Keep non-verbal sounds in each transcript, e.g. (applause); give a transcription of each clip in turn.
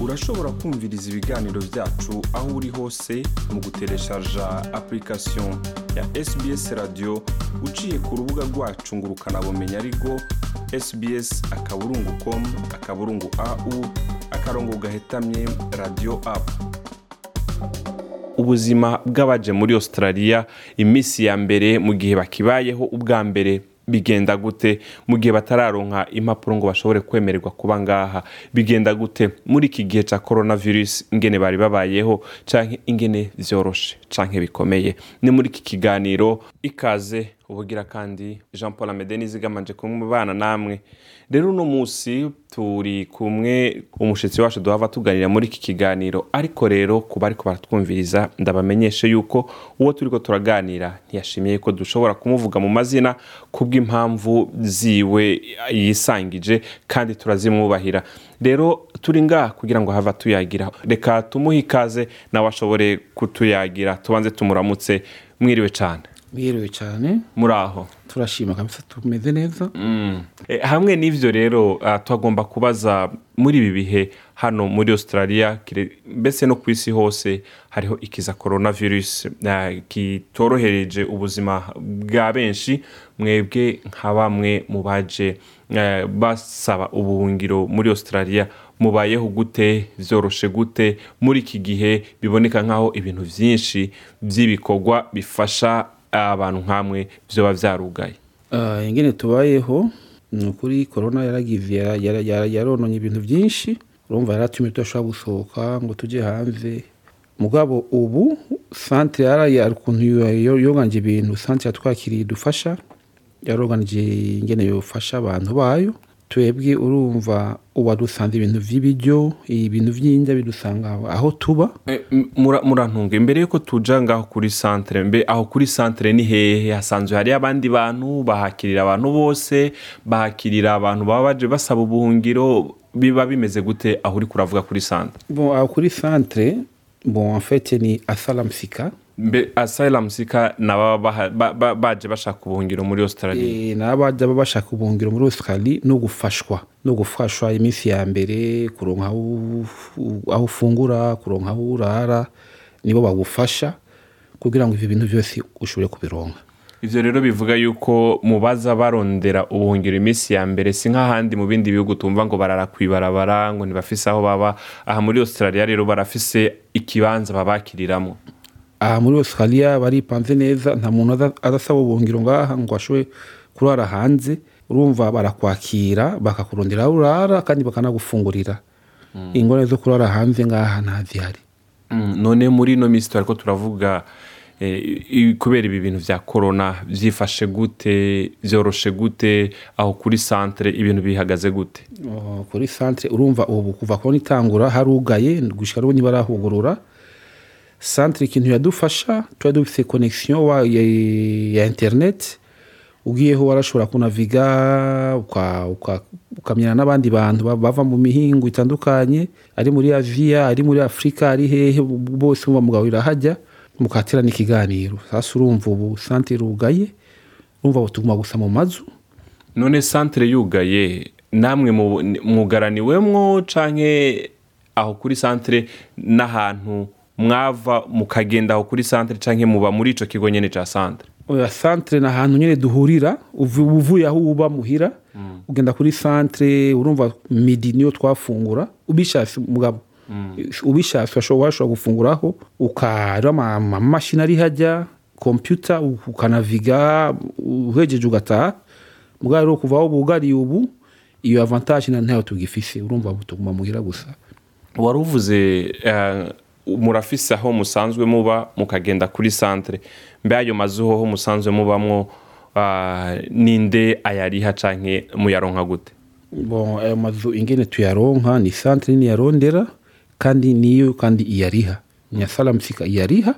urashobora kumviriza ibiganiro byacu aho uri hose mu gutereshaja application ya sbs radio uciye ku rubuga rwacu ngo ukanabumenya ariko sbs akaburungu com akaburungu au akarongo gahetamye radio apu ubuzima bw'abaje muri australia iminsi ya mbere mu gihe bakibayeho ubwa mbere. Bigenda gute mu gihe batararonka impapuro ngo bashobore kwemererwa kuba ngaha. Bigenda gute muri iki gihe cya coronavirus ingene bari babayeho canke ingene vyoroshe canke bikomeye. Ni muri iki kiganiro ikaze ubugira kandi jean paul amede nizigamanje kumwe bana namwe. Rero uno munsi turi kumwe umushyitsi wacu duhava tuganira muri iki kiganiro. Ariko rero kuba ariko baratwumviriza ndabamenyeshe yuko uwo turi ko turaganira ntiyashimiye ko dushobora kumuvuga mu mazina kubw'impamvu ziwe yisangije kandi turazimwubahira. Rero turi ngaha kugira ngo hava tuyagira. Reka tumuhe ikaze nawe ashobore kutuyagira. Tubanze tumuramutse mwiriwe cyane mwiriwe cyane muri aho turashima kabisa tumeze neza hamwe n'ivyo rero twagomba kubaza muri ibi bihe hano muri australia mbese no ku isi hose hariho ikiza coronavirus ah, kitorohereje ubuzima bwa benshi mwebwe nka bamwe mu baje basaba ubuhungiro muri australia mubayeho gute vyoroshe gute muri iki gihe biboneka nk'aho ibintu vyinshi vy'ibikorwa bifasha abantu nk'amwe vyoba vyarugaye Ah, ingene tubayeho ni ukuri korona yarononye ibintu byinshi. Urumva yaratumye tudashobora gusohoka ngo tujye hanze. Mugabo ubu santere yari ukuntu yo- yoganje ibintu santere yatwakiriye idufasha. Yaroganije ingene yofasha abantu bayo. Twebwe urumva ubu dusanze ibintu by'ibiryo ibintu by'indya bidusanga aho tuba. Eh, murantunga. Imbere yuko tuja ngaho kuri santere mbe aho kuri santere ni hehe? Hasanzwe hari abandi bantu bahakirira abantu bose bahakirira abantu baba baje basaba ubuhungiro biba bimeze gute? Aho uri kuravuga kuri santere bon aho kuri santere bon en fait ni asalamsika mbe asylum sika nababa baha- ba- ba- baje bashaka ubuhungiro muri australia. Eh, n'abajya bashaka ubuhungiro muri australie no gufashwa no gufashwa iminsi ya mbere kuronka aho ufungura kuronka aho urara nibo bagufasha kugira ngo ibyo bintu byose ushobore kubironka. Ivyo rero bivuga yuko mubaza barondera ubuhungiro iminsi ya mbere si nk'ahandi mu bindi bihugu tumva ngo barara kwibarabara ngo ntibafise aho baba. Aha muri australia rero barafise ikibanza babakiriramwo aha muri australia baripanze neza nta muntu azasaba ubuhungiro ngaha ngo ashobore kurara hanze. Urumva barakwakira bakakurondera aho urara kandi bakanagufungurira. Ingorane zo kurara hanze ngaha ntazihari Mm, none muri ino minsi turariko turavuga eh, kubera ibi bintu vya corona vyifashe gute vyoroshe gute aho kuri santere ibintu bihagaze gute? Oh, kuri santere urumva ubu kuva kubona itangura harugaye gushika n'ubu ntibarahugurura santere ikintu yadufasha tuba dufite wa, ya, internet ugiyeho warashobora kunaviga uka- uka- ukamenyana n'abandi bantu ba- bava mu mihingo itandukanye ari muri aziya ari muri afurika ari hehe bose muba mugahurira hajya mukaterana ikiganiro sasa urumva ubu santere irugaye urumva ubu tuguma gusa mu mazu? None santere yugaye namwe mu- mwugaraniwemwo canke aho kuri santere n'ahantu mwava mukagenda aho kuri santere canke muba muri ico kigo nyene ca santere oya santere ni ahantu nyine duhurira uvu- uvuye aho uba muhira ugenda kuri santere urumva midi niyo twafungura ubishatse mugabo. Ubishatse urashobora washobora gufunguraho ukareba ama- amamashini ari hajya kompiyuta ukanaviga uhejeje ugataha. Mugabo rero kuva aho bugariye ubu iyo avantage na ntayo tugifise urumva tuguma muhira gusa. Wari uvuze eh, murafise aho musanzwe muba mukagenda kuri santere mbe ayo mazu hoho musanzwe mubamwo ah, ninde ayariha canke muyaronka gute? Bon ayo mazu ingene tuyaronka ni santere yarondera kandi niyo kandi iyariha. Nyasalamusika iyariha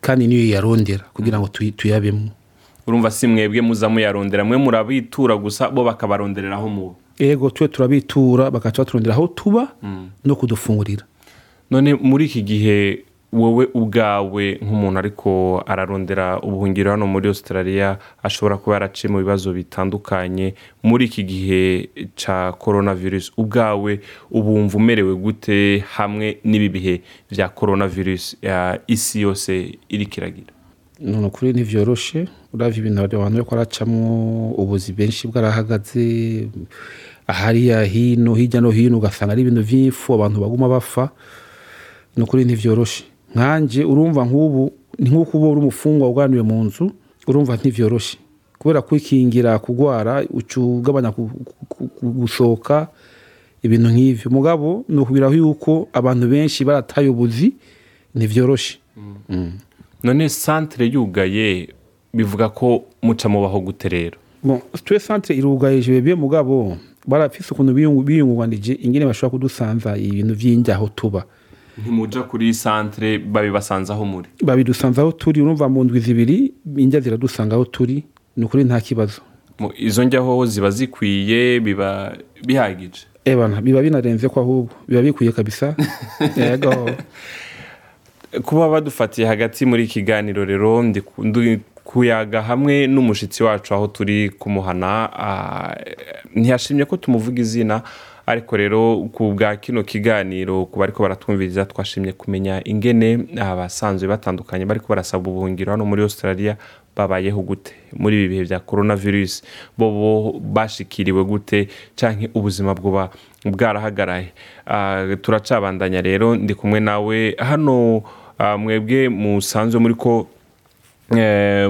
kandi niyo yarondera kugira ngo tuyabemo. Urumva si mwebwe muza muyarondera mwe murabitura gusa bo bakabaronderera aho muba. Ego twe turabitura bagaca baturondera aho tuba no kudufungurira. None muri iki gihe wowe ubwawe nk'umuntu ariko ararondera ubuhungiro hano muri australia ashobora kuba yaraciye mu bibazo bitandukanye. Muri iki gihe cya coronavirus ubwawe ubumva umerewe gute hamwe n'ibi bihe bya coronavirus ya isi yose iri kiragira none ukuri ntivyoroshe uravye ibintu abantu bariko baracamwo ubuzi benshi bwarahagaze. Hariya hino hirya no hino ugasanga ari ibintu vy'ifu abantu baguma bafa ni ukuri ntivyoroshe nkanje urumva nk'ubu ni nk'uko uba uri umufungwa uganiwe mu nzu urumva ntivyoroshe kubera kwikingira kugwara uca ugabanya gusohoka ibintu nk'ivyo. Mugabo ni ukubiraho yuko abantu benshi barataye ubuzi ntivyoroshe none santere yugaye bivuga ko muca mubaho gute rero? Twe centre irugaye jebebe mugabo barafise ukuntu biyungu- biyungunganije ingene bashobora kudusanza ibintu vy'injyaho tuba. Ntimuja kuri santere babibasanze aho muri. Babidusanza aho turi urumva mu ndwi zibiri injya ziradusanga aho turi ni ukuri nta kibazo. Izo njyaho ziba zikwiye biba bihagije. Ebana biba binarenze ko ahubwo. Biba bikwiye kabisa. (laughs) Yego. Kuba badufatiye hagati muri kiganiro rero kuyaga hamwe n'umushitsi wacu aho turi kumuhana ah, ntiyashimye ko tumuvuga izina ariko rero ku bwa kino kiganiro ku bariko baratwumviriza twashimye kumenya ingene abasanzwe batandukanye bariko barasaba ubuhungiro hano muri australia babayeho gute? Muri ibi bihe bya coronavirus bo bo bashikiriwe gute? Canke ubuzima bwoba bwarahagaraye? Ah, turacabandanya rero ndi kumwe nawe hano ah, mwebwe musanzwe muri ko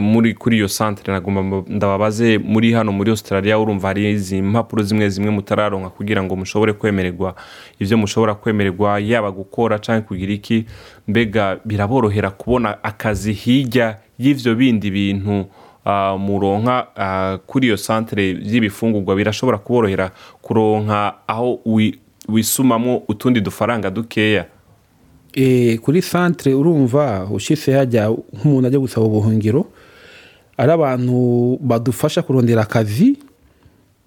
muri kuri iyo santere nagomba mba- ndababaze muri hano muri australia urumva hari izi mpapuro zimwe zimwe mutararonka kugira ngo mushobore kwemererwa ivyo mushobora kwemererwa yaba gukora canke kugira iki. Mbega biraborohera kubona akazi hirya y'ivyo bindi bintu ah, muronka ah, kuri iyo santere y'ibifungurwa. Birashobora kuborohera kuronka aho wi- wisumamwo utundi dufaranga dukeya. Kuri centre urumva ushitse hajya nk'umuntu ajya gusaba ubuhungiro ari abantu badufasha kurondera akazi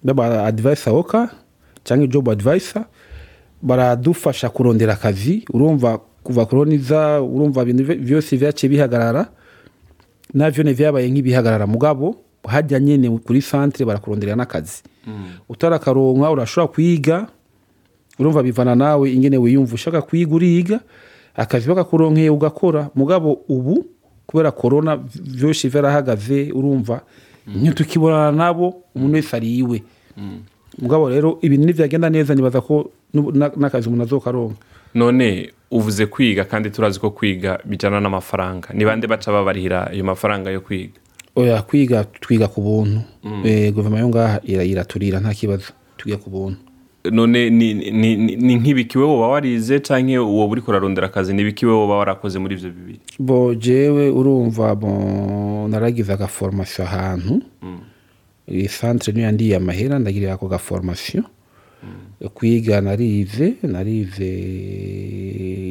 baba advisor oka cyangwa job advisor baradufasha kurondera akazi urumva kuva koroniza urumva ibintu vyose vyaciye bihagarara navyo ne vyabaye nk'ibihagarara mugabo hajya nyene kuri centre barakurondera n'akazi. Utarakaronka urashobora kwiga urumva bivana nawe ingene wiyumva ushaka kwiga uriga akazi bakakuronkeye ugakora. Mugabo ubu kubera korona vyose vyarahagaze urumva ntitukibonana nabo umuntu wese ari iwe. Mugabo rero ibintu nivyagenda neza nibaza ko n'akazi umuntu azokaronka none uvuze kwiga kandi turazi ko kwiga bijyana n'amafaranga. Ni bande baca babarihira ayo mafaranga yo kwiga? Oya kwiga twiga ku buntu. Eh, guverinoma yo ngaha ira- iraturira nta kibazo. Twiga ku buntu. None ni ni- ni- ni nk'ibiki wowe woba warize cyangwa uwo uri kurarondera akazi ni ibiki wowe woba warakoze muri ibyo bibiri. Bo jewe urumva naragize agaforomasiyo ahantu. Iyi centre niyo yandiye amahera ndagirira ako gaforomasiyo kwiga narize narize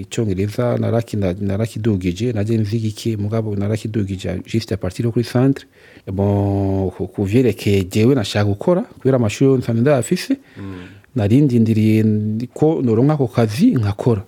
icyongereza naraki- narakidugije naje nziga iki mugabo narakidugije juste a partir yo kuri bon ku- vyerekeye jewe nashaka gukora kubera amashuri yose ndayafise. Narindindiriye ko noronka ako kazi nkakora.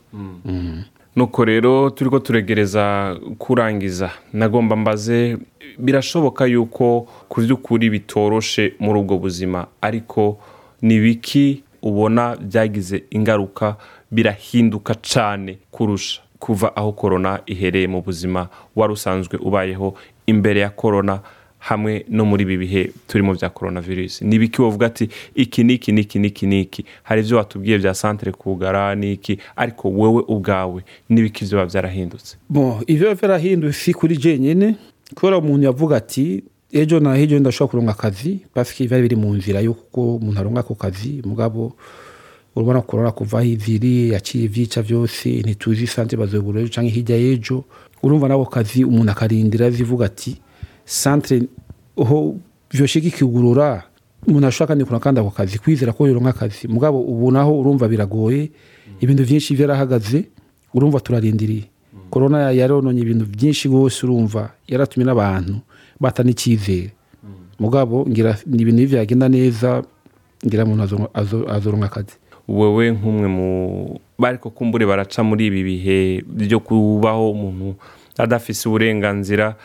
Nuko rero turi ko turegereza kurangiza. Nagomba mbaze birashoboka yuko ku by'ukuri bitoroshe muri ubwo buzima ariko ni biki ubona byagize ingaruka birahinduka cyane kurusha kuva aho korona ihereye mu buzima wari usanzwe ubayeho imbere ya korona hamwe no muri ibi bihe turimo bya korona virusi ni ibiki wovuga ati iki n'iki n'iki n'iki n'iki? Hari ibyo watubwiye bya santere kugara n'iki? Ariko wowe ubwawe n'ibiki biba byarahindutse? Bon ivyo vyarahinduye si kuri jenyene kubera umuntu yavuga ati ejo na ejo ndashobora kuronka akazi. Paske vyari biri mu nzira yuko umuntu aronka ako kazi. Mugabo urabona korona kuva aho iviri yaciye ivyica vyose ntituzi sante bazobura canke hirya y'ejo. Urumva nako kazi umuntu akarindira zivuga ati centre ho vyoshika ikigurura umuntu kandi kuronka kandi ako kazi kwizera ko yoronka akazi. Mugabo ubu naho urumva biragoye ibintu vyinshi vyarahagaze urumva turarindiriye. Korona yarononye ibintu byinshi rwose urumva yaratumye n'abantu bata n'icyizere mugabo ngira ni ibintu byagenda neza ngira umuntu azo- azo- azoronka akazi. Wewe nk'umwe mu bariko kumbure baraca muri ibi bihe byo kubaho umuntu adafise uburenganzira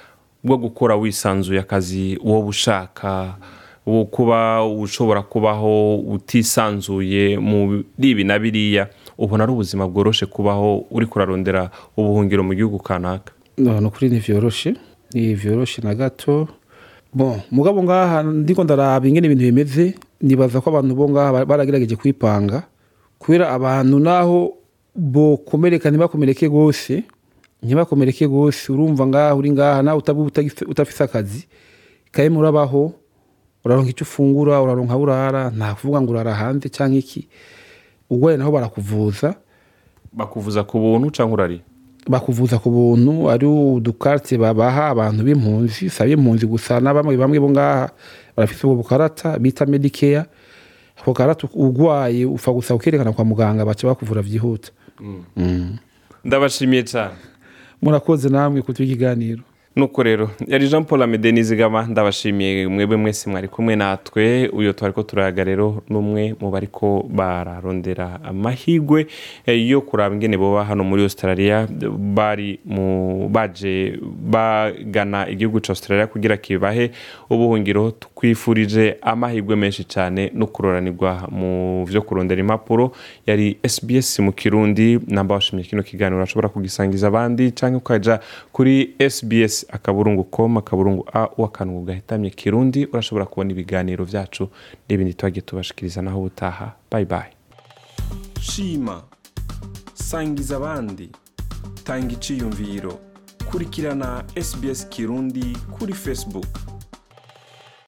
bwo gukora wisanzuye akazi wowe ushaka wo kuba ushobora kubaho utisanzuye muri ibi na biriya ubona ari ubuzima bworoshe kubaho uri kurarondera ubuhungiro mu gihugu kanaka. Ni ukuri ntivyoroshe ntivyoroshe na gato. Mugabo ngaha ndiko ndaraba ingene ibintu bimeze nibaza ko abantu bo ngaha ba- baragerageje kwipanga kubera abantu naho bokomereka ntibakomereke gose ntibakomereke gose urumva ngaha uri ngaha nawe utafise akazi. Kaye murabaho uraronka icyo ufungura uraronka aho urara nta kuvuga ngo urara hanze cyangwa iki. Urwaye naho barakuvuza. Bakuvuza ku buntu cyangwa urari bakuvuza ku buntu ari udukarite babaha abantu b'impunzi. Si ab'impunzi gusa na bamwe bamwe bo ngaha barafite ubwo bukarata bita medikeya ako karata urwaye upfa gusa ukerekana kwa muganga baca bakuvura byihuta. Ndabashimiye cyane. Murakoze namwe kutuha ikiganiro nuko rero yari jean paul amede nizigama ndabashimiye mwebwe mwese mwari kumwe natwe. Uyu twari ko turayaga rero n'umwe mu bariko bararondera amahigwe eh, yo kuraba ingene boba hano muri australia. Bari mu baje bagana igihugu cya australia kugira kibahe ubuhungiro. Twifurije amahigwe menshi cyane no kuroranirwa mu byo kurondera impapuro. Yari sbs mu kirundi namba washimye kino kiganiro. Urashobora kugisangiza abandi cyangwa ukaja kuri sbs akaburungu com akaburungu a w'akantu gahitamye kirundi urashobora kubona ibiganiro byacu n'ibindi twagiye tubashikiriza naho ubutaha. Bye bye. Shima. Sangiza abandi. Tanga iciyumviro. Kurikirana sbs kirundi kuri facebook.